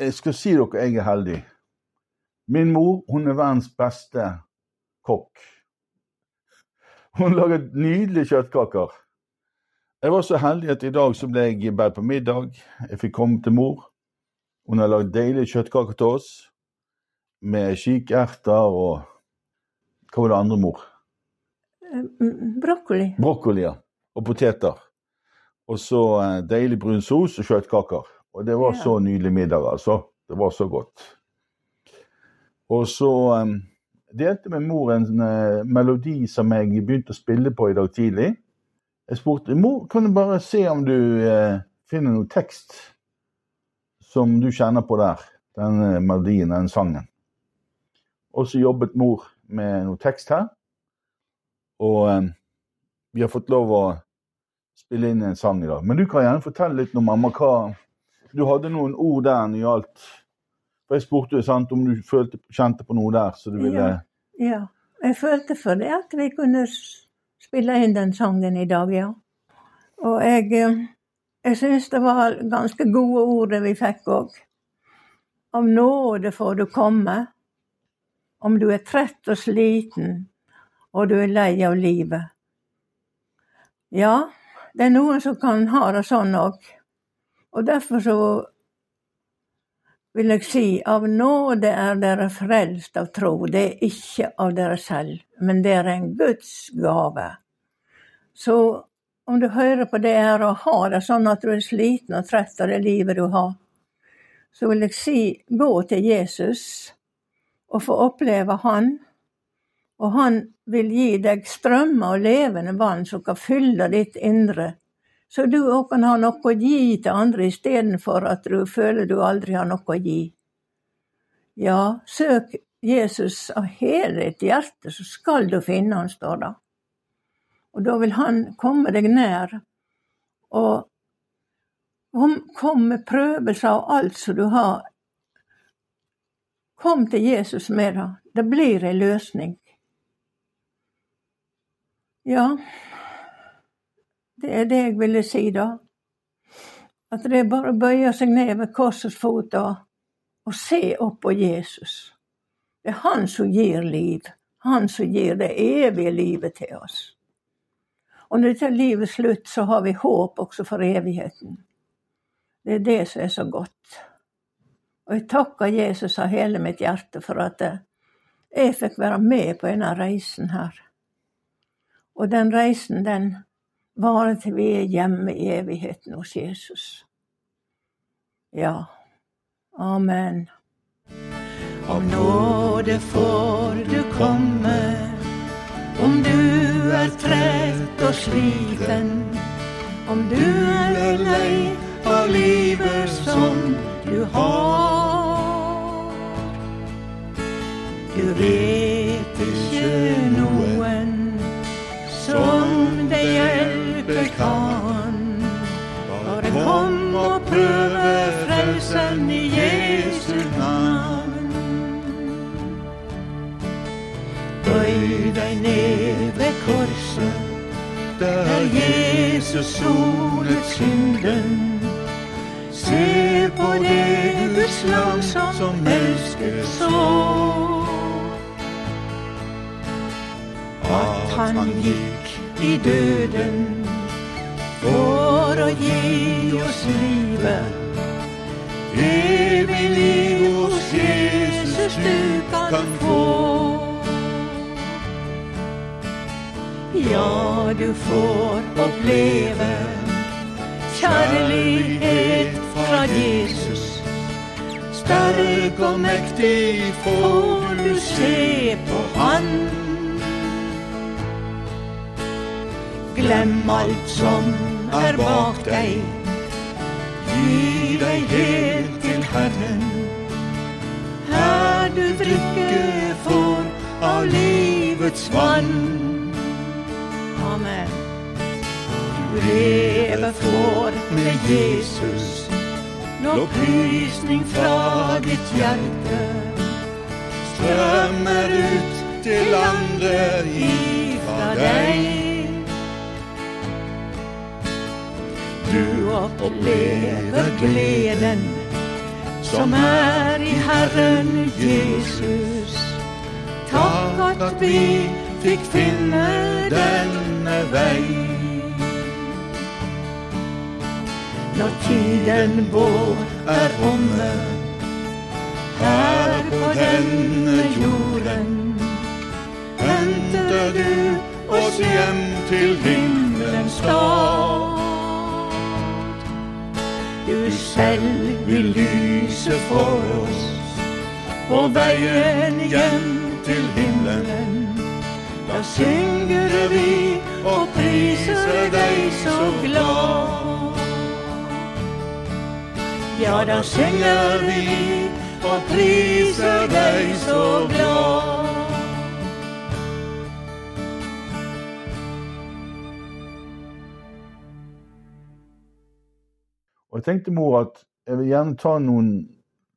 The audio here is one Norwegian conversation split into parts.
jeg skal si dere jeg er heldig. Min mor hun er verdens beste kokk. Hun lager nydelige kjøttkaker. Jeg var så heldig at i dag så ble jeg bedt på middag. Jeg fikk komme til mor. Hun har lagd deilige kjøttkaker til oss med kikerter og Hva var det andre, mor? Mm, Brokkoli. Brokkoli, ja. Og poteter. Og så eh, deilig brun sos og kjøttkaker. Og det var Ja. så nydelig middag, altså. Det var så godt. Og så um, delte min mor en uh, melodi som jeg begynte å spille på i dag tidlig. Jeg spurte mor, kan du bare se om du uh, finner noe tekst som du kjenner på der, den uh, melodien, den sangen. Og så jobbet mor med noe tekst her. Og um, vi har fått lov å spille inn en sang i dag. Men du kan gjerne fortelle litt om mamma hva Du hadde noen ord der når gjaldt For jeg spurte sant, om du følte, kjente på noe der, så du ville Ja. Ja. Jeg følte for det at vi kunne spille inn den sangen i dag, ja. Og jeg, eh, jeg syns det var ganske gode ord vi fikk òg. Av nåde får du komme, om du er trett og sliten, og du er lei av livet. Ja, det er noen som kan ha det sånn òg. Og derfor så vil jeg si av nåde er dere frelst av tro. Det er ikke av dere selv, men det er en Guds gave. Så om du hører på det her og har det sånn at du er sliten og trett av det livet du har, så vil jeg si gå til Jesus og få oppleve Han. Og Han vil gi deg strømmer og levende vann som kan fylle ditt indre så du òg kan ha noe å gi til andre istedenfor at du føler du aldri har noe å gi. Ja, søk Jesus av hele ditt hjerte, så skal du finne han, står det. Og da vil han komme deg nær, og kom, med prøvelser av alt som du har. Kom til Jesus med det. Det blir ei løsning. Ja, det er det jeg ville si, da. At det er bare å bøye seg ned ved korsets fot og, og se opp på Jesus. Det er Han som gir liv. Han som gir det evige livet til oss. Og når dette er livets slutt, så har vi håp også for evigheten. Det er det som er så godt. Og jeg takker Jesus av hele mitt hjerte for at jeg fikk være med på denne reisen her. Og den reisen, den varer til vi er hjemme i evigheten hos Jesus. Ja. Amen. Av nåde får du komme om du er trett og sliten. Om du er lei av livet som du har. Du vet ikke noen som deg hjelpe kan. Bare kom og prøve frelsen i Jesu navn. Bøy deg ned ved korset, der Jesus sonet synden. Se på det Guds lam som elsker så. At han gikk i døden for å gi oss livet. Evig liv hos Jesus du kan få. Ja, du får oppleve kjærlighet fra Jesus. Sterk og mektig får du se på Han. Glem alt som er bak deg. Gi deg helt til Herren. Her du drikke får av livets vann. Amen. Du leve får med Jesus. Lovprisning fra ditt hjerte strømmer ut til andre ifra deg. Du opplever gleden som er i Herren Jesus. Takk at vi fikk finne denne vei. Når tiden vår er omme, her på denne jorden, henter du oss hjem til himmelens stad. Du selv vil lyse for oss på veien hjem til himmelen. Da synger vi og priser deg så glad. Ja, da synger vi og priser deg så glad. Og jeg tenkte, mor, at jeg vil gjerne ta noen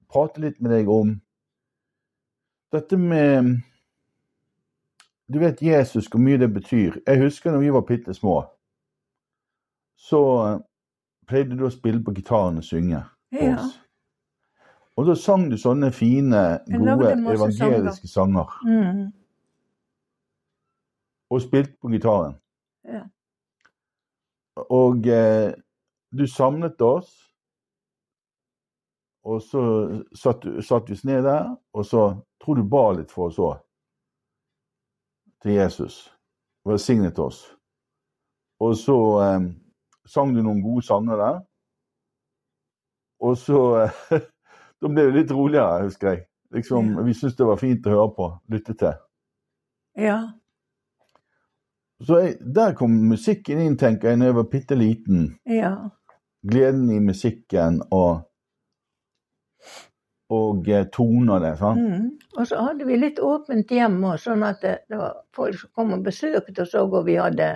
Prate litt med deg om dette med Du vet Jesus, hvor mye det betyr. Jeg husker når vi var bitte små, så eh, pleide du å spille på gitaren og synge. for Ja. Og da sang du sånne fine, gode evangeliske sanger. Mm. Og spilte på gitaren. Ja. Og eh, du samlet oss, og så satt, satt vi oss ned der, og så tror du ba litt for oss òg. Til Jesus. Velsignet oss. Og så eh, sang du noen gode sanger der. Og så eh, Da ble det litt roligere, husker jeg. Liksom, Ja. Vi syntes det var fint å høre på, lytte til. ja. Så jeg, Der kom musikken inn, tenker jeg, når jeg var bitte liten. Ja. Gleden i musikken og og eh, toner det. sant? Mm. Og så hadde vi litt åpent hjem òg, sånn at det, det var folk som kom og besøkte oss òg, og vi hadde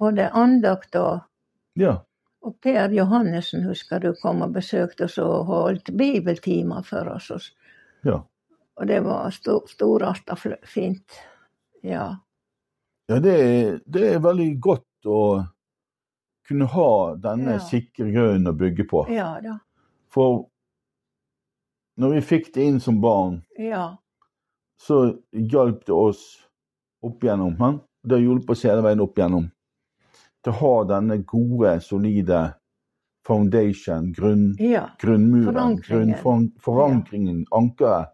både andakt og Ja. Og Per Johannessen, husker du, kom og besøkte oss og holdt bibeltimer for oss. Og, ja. og det var sto, storarta fint. Ja. ja det, er, det er veldig godt å kunne ha denne Ja. sikre grunnen å bygge på. Ja da. For når vi fikk det inn som barn, Ja. så hjalp det oss opp igjennom. Men Det har hjulpet oss hele veien opp igjennom. Til å ha denne gode, solide foundation, grunn, Ja. grunnmuren, Forankringen. grunn, forankringen, ankeret,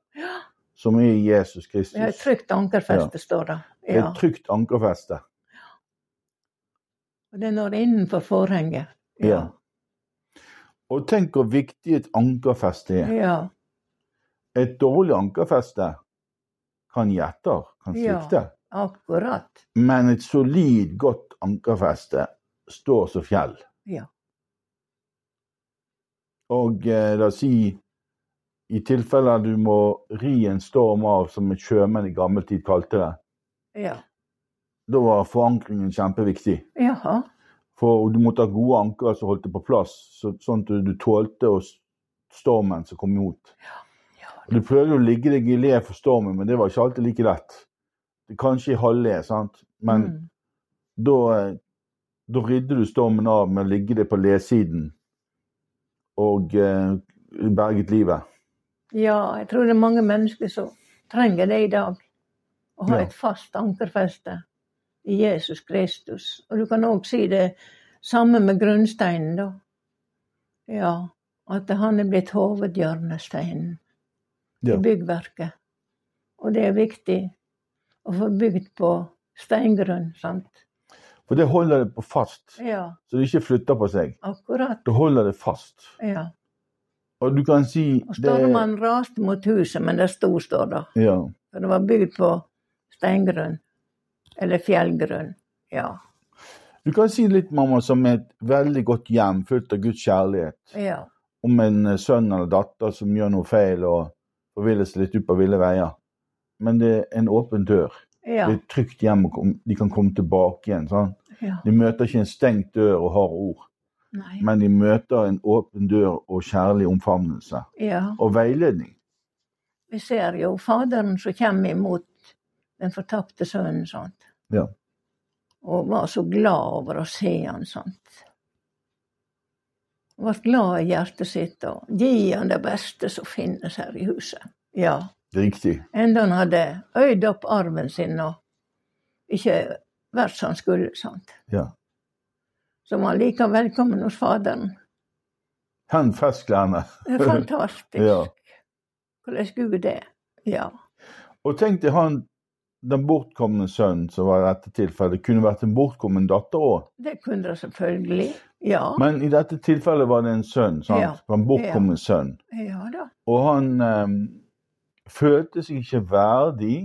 som er Jesus Jesus Det er et Kristus. trygt ankerfeste, står det. Ja. et trygt ankerfeste. Og det når innenfor forhenget. Ja. Og tenk hvor viktig et ankerfeste er. Ja. Et dårlig ankerfeste kan gjetter, kan svikte. Ja. Akkurat. Men et solid, godt ankerfeste står som fjell. Ja. Og eh, la oss si i tilfeller du må ri en storm av, som sjømenn i gammel tid kalte det, Ja. Da var forankringen kjempeviktig. Jaha. For du måtte ha gode ankere som holdt det på plass, så, sånn at du tålte stormen som kom imot. Og Du prøvde å ligge deg i le for stormen, men det var ikke alltid like lett. Kanskje i halvle, sant? men Mm. da, eh, da rydder du stormen av med å ligge deg på lesiden og eh, berget livet. Ja, jeg tror det er mange mennesker som trenger det i dag. Å ha Ja. et fast ankerfeste i Jesus Kristus. Og du kan òg si det samme med grunnsteinen, da. Ja, at han er blitt hovedhjørnesteinen Ja. i byggverket. Og det er viktig å få bygd på steingrunn, sant. For det holder det på fast, Ja, så det ikke flytter på seg. akkurat. Det holder det fast. Ja. Og du kan si Og stormen raste mot huset, men det sto, står det. ja, For det var bygd på steingrunn. Eller fjellgrunn. Ja. Du kan si litt, mamma, som et veldig godt hjem fullt av Guds kjærlighet. Ja. Om en eh, sønn eller datter som gjør noe feil og forviller seg litt ut på ville veier. Men det er en åpen dør. Ja. Det er et trygt hjem, og de kan komme tilbake igjen. Sånn. ja. De møter ikke en stengt dør og harde ord, Nei. men de møter en åpen dør og kjærlig omfavnelse. Ja. Og veiledning. Vi ser jo Faderen som kommer imot den fortapte sønnen, sant. Ja. Og var så glad over å se han, sånt. Ble glad i hjertet sitt og gi han det beste som finnes her i huset. Ja. Riktig. Enda han hadde øyd opp arven sin og ikke vært som han skulle. sant? Ja. Så var han like velkommen hos Faderen. Han er fantastisk Ja. hvordan Gud er. Ja. Og tenk deg han, den bortkomne sønnen som var i dette tilfellet, kunne vært en bortkommen datter òg. Det kunne det selvfølgelig. Ja. Men i dette tilfellet var det en sønn, sant? Ja. En bortkommen sønn. Ja da. Og han eh, følte seg ikke verdig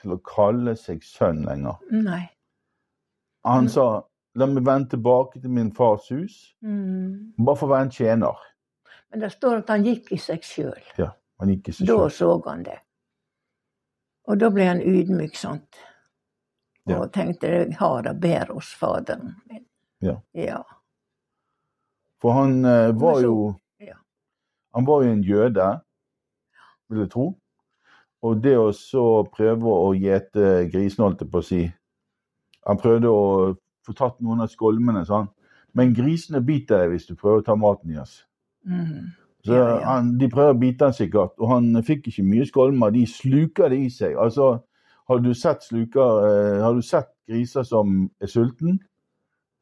til å kalle seg sønn lenger. Nei. Han Mm. sa la meg vende tilbake til min fars hus, Mm. bare for å være en tjener. Men det står at han gikk i seg sjøl. Ja, han gikk i seg Da så han det. Og da ble han ydmyk, sant. Og tenkte jeg har det bedre hos Faderen min. Ja. Ja. For han eh, var jo ja. Han var jo en jøde, vil jeg tro. Og det å så prøve å gjete grisen, holdt jeg på å si Han prøvde å få tatt noen av skolmene, sa han. Men grisene biter deg hvis du prøver å ta maten deres. Mm. Så. Han, De prøver å bite han sikkert, og han fikk ikke mye skolmer. De sluker det i seg. Altså, Har du sett, sluker, eh, har du sett griser som er sulten?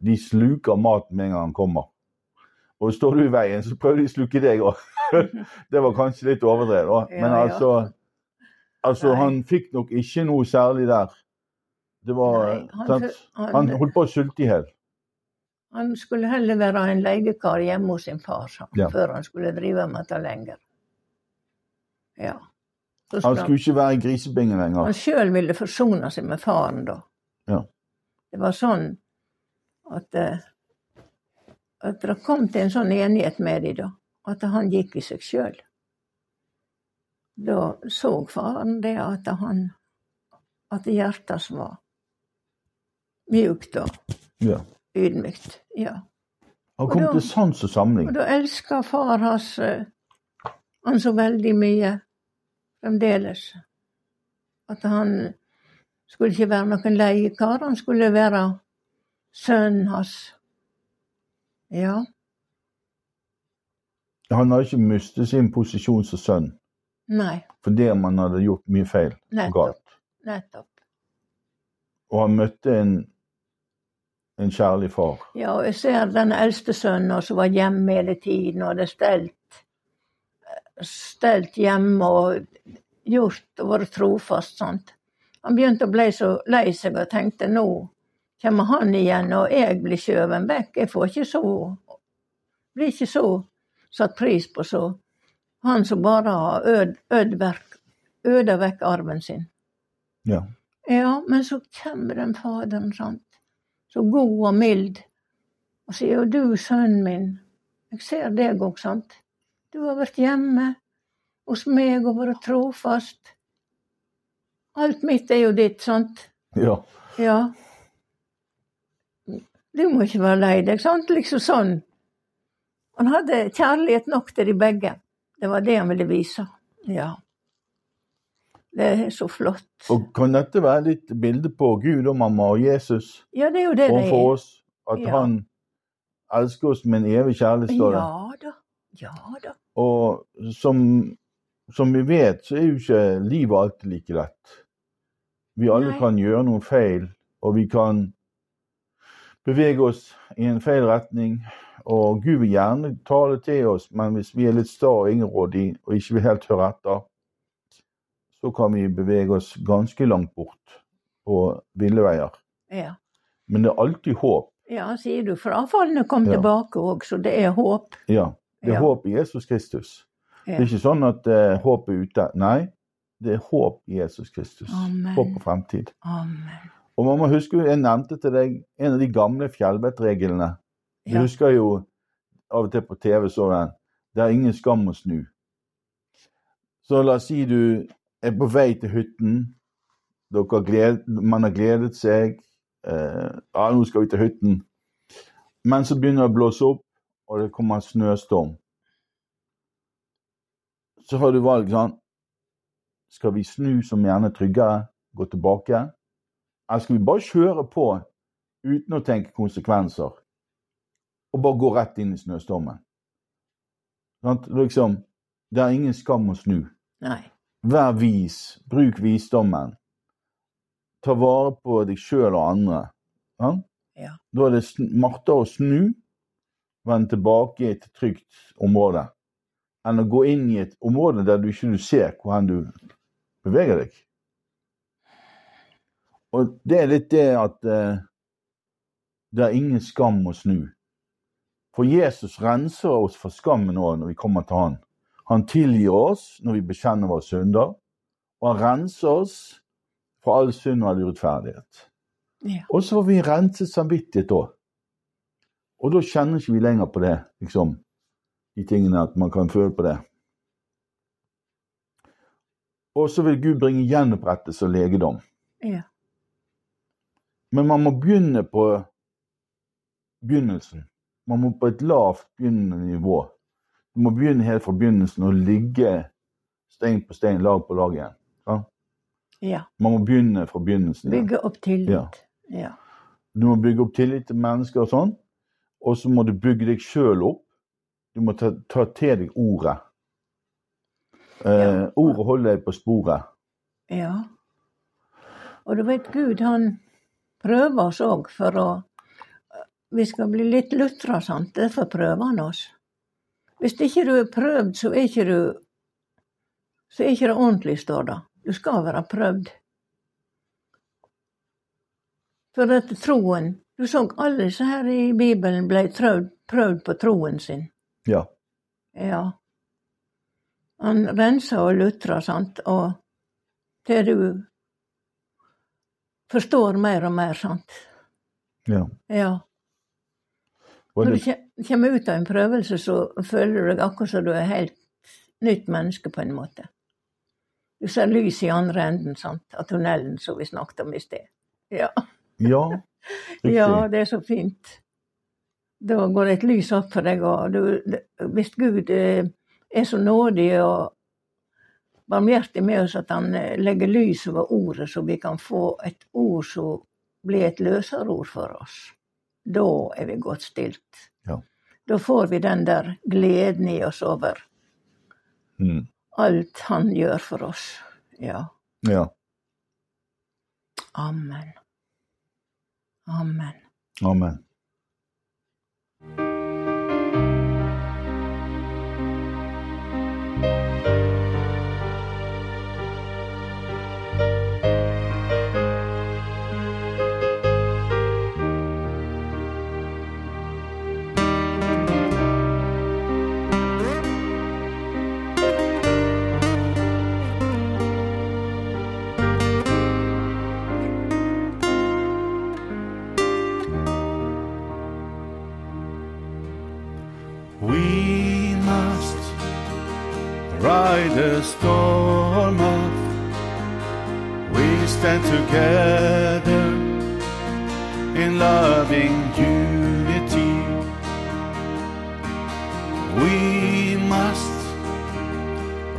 De sluker mat med en gang han kommer. Og står du i veien, så prøver de å sluke deg òg. det var kanskje litt overdrevet. Ja, Men ja. altså, altså. Han fikk nok ikke noe særlig der. Det var Nei, han, han, Han holdt på å sulte i hjel. Han skulle heller være en leiekar hjemme hos sin far han, Ja. før han skulle drive med det lenger. Ja. Han skulle ikke være i grisebingen lenger. Han sjøl ville forsone seg med faren da. Ja. Det var sånn at, eh, at det kom til en sånn enighet med dem da, at han gikk i seg sjøl. Da så faren det at han at hjertet var mjukt og Ja. Ydmykt. Ja. Han kom da- til sans og samling. Og da elska far hans eh, han så veldig mye fremdeles. At han skulle ikke være noen leiekar, han skulle være sønnen hans. Ja, Han har ikke mistet sin posisjon som sønn nei, fordi man hadde gjort mye feil og nettopp. galt. nettopp. Og han møtte en, en kjærlig far. Ja, og jeg ser den eldste sønnen som var hjemme hele tiden og hadde stelt, stelt hjemme og gjort og vært trofast. Sant? Han begynte å bli så lei seg og tenkte nå kommer han igjen, og jeg blir skjøvet vekk. Jeg får ikke så Blir ikke så satt pris på så. Han som bare har ød, øda vekk arven sin. Ja. Ja, men så kommer den faderen, sant. Så god og mild. Og sier jo du, sønnen min, jeg ser deg òg, sant. Du har vært hjemme hos meg og vært trofast. Alt mitt er jo ditt, sant. ja. Ja. Du må ikke være lei deg, sant. Liksom sånn. Han hadde kjærlighet nok til de begge. Det var det han ville vise. Ja. Det er så flott. Og kan dette være litt bilde på Gud og mamma og Jesus Ja, det er jo det det er. oss? At Ja. han elsker oss med en evig kjærlighet, står det. Ja da. Ja da. Og som, som vi vet, så er jo ikke livet alltid like lett. Vi alle Nei. kan gjøre noe feil, og vi kan bevege oss i en feil retning. Og Gud vil gjerne tale til oss, men hvis vi er litt sta og ingerådige og ikke vil helt høre etter, så kan vi bevege oss ganske langt bort på ville veier. Ja. Men det er alltid håp. ja, sier du. Frafallene kom Ja. tilbake òg, så det er håp. Ja, det er Ja. håp i Jesus Kristus. Det er ikke sånn at eh, håp er ute. Nei, det er håp i Jesus Kristus. Amen. Håp på fremtid. Amen. Og man må huske, jeg nevnte til deg en av de gamle fjellvettreglene. Du Ja. husker jo av og til på TV så den. Det er ingen skam å snu. Så la oss si du er på vei til hytten. Dere gled, man har gledet seg. Eh, ja, nå skal vi til hytten. Men så begynner det å blåse opp, og det kommer en snøstorm. Så har du valg, sånn. Skal vi snu som gjerne tryggere, gå tilbake? Eller skal vi bare kjøre på uten å tenke konsekvenser? og bare gå rett inn i snøstormen. Sånn, Liksom, det er ingen skam å snu. Nei. Vær vis, bruk visdommen. Ta vare på deg sjøl og andre. Ja? Ja. Da er det smartere å snu, vende tilbake i et trygt område, enn å gå inn i et område der du ikke ser hvor hen du beveger deg. Og det er litt det at eh, det er ingen skam å snu. For Jesus renser oss for skammen òg når vi kommer til Han. Han tilgir oss når vi bekjenner våre synder, og han renser oss for all synd og all urettferdighet. Ja. Og så får vi renset samvittighet da. Og da kjenner ikke vi lenger på det, liksom. De tingene at man kan føle på det. Og så vil Gud bringe gjenopprettelse og legedom. Ja. Men man må begynne på begynnelsen. Man må på et lavt begynnende nivå. Du må begynne helt fra begynnelsen og ligge stein på stein, lag på lag igjen. Ja? ja. Man må begynne fra begynnelsen. igjen. Bygge opp tillit. Ja. Ja. Du må bygge opp tillit til mennesker og sånn. Og så må du bygge deg sjøl opp. Du må ta, ta til deg ordet. Eh. Ordet holder deg på sporet. ja. Og du vet, Gud han prøver oss òg for å Vi skal bli litt lutra, sant. Derfor prøver han oss. Hvis ikke du er prøvd, så er ikke du Så er ikke det ordentlig, står det. Du skal være prøvd. For dette troen Du så alle disse her i Bibelen ble prøvd, prøvd på troen sin. Ja. Ja. Han renser og lutrer, sant, og til du forstår mer og mer, sant. ja. Ja. Når du kommer ut av en prøvelse, så føler du deg akkurat som du er helt nytt menneske, på en måte. Du ser lys i andre enden sant, av tunnelen, som vi snakket om i sted. Ja. ja. Ja, det er så fint. Da går det et lys opp for deg, og du, hvis Gud eh, er så nådig og barmhjertig med oss at han eh, legger lys over ordet, så vi kan få et ord som blir et løsere ord for oss, da er vi godt stilt. Ja. Da får vi den der gleden i oss over Mm. alt han gjør for oss. Ja. ja. Amen. Amen. Amen.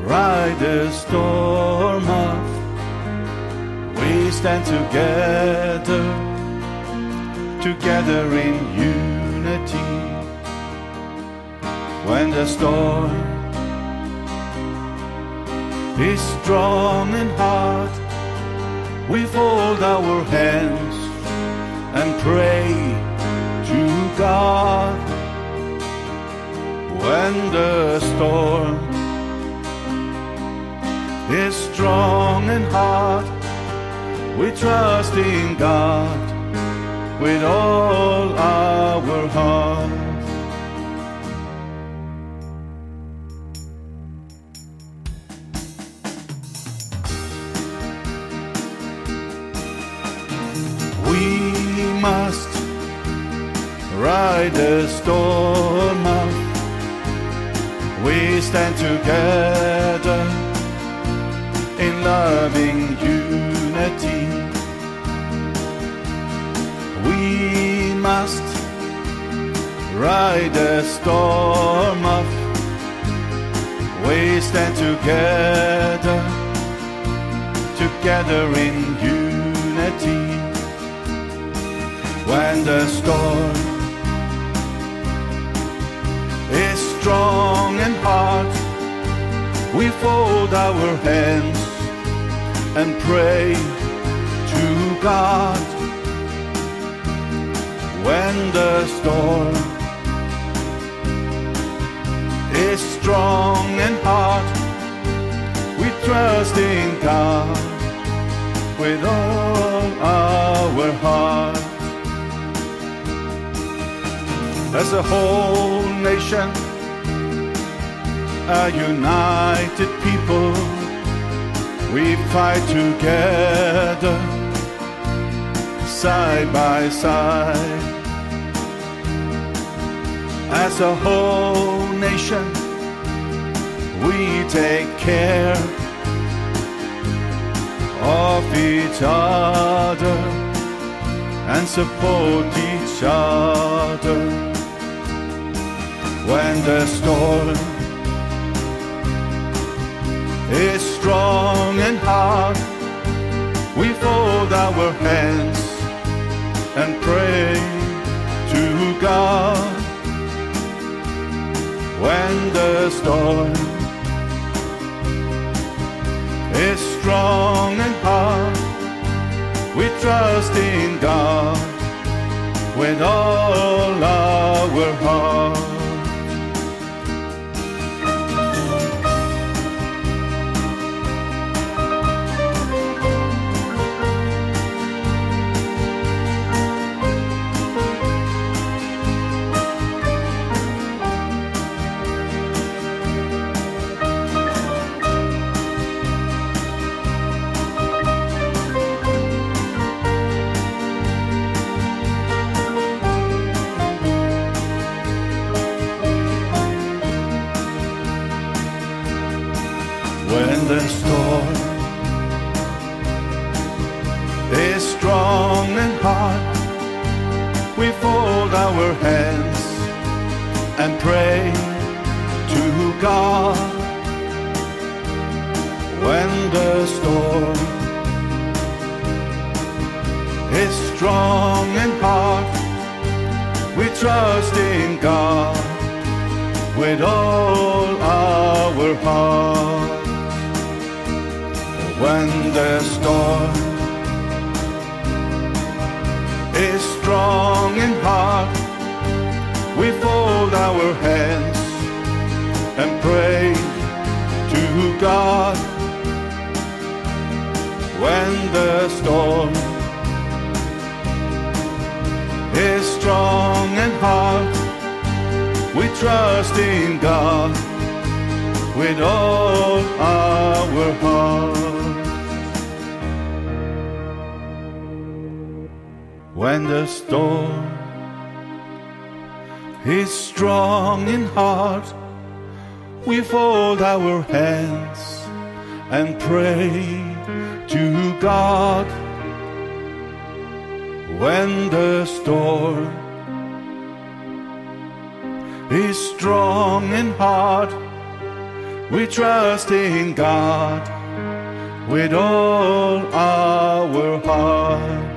Ride the storm of. We stand together, together in unity when the storm is strong and hard, we fold our hands and pray to God. When the storm is strong and hard, we trust in God with all our heart. We must ride the storm out. We stand together loving unity. We must ride the storm of. We stand together, together in unity when the storm is strong and hard, we fold our hands and pray to God. When the storm is strong and hard, we trust in God with all our heart. As a whole nation, a united people, we fight together, side by side. As a whole nation, we take care of each other and support each other when the storm is strong and hard. We fold our hands and pray to God when the storm is strong and hard. We trust in God with all our heart. To God. When the storm is strong and hard, we trust in God with all our heart when the storm is strong and hard, we fold our hands and pray to God. When the storm is strong and hard, we trust in God with all our heart. when the storm is strong and hard, we fold our hands and pray to God. When the storm is strong and hard, we trust in God with all our heart.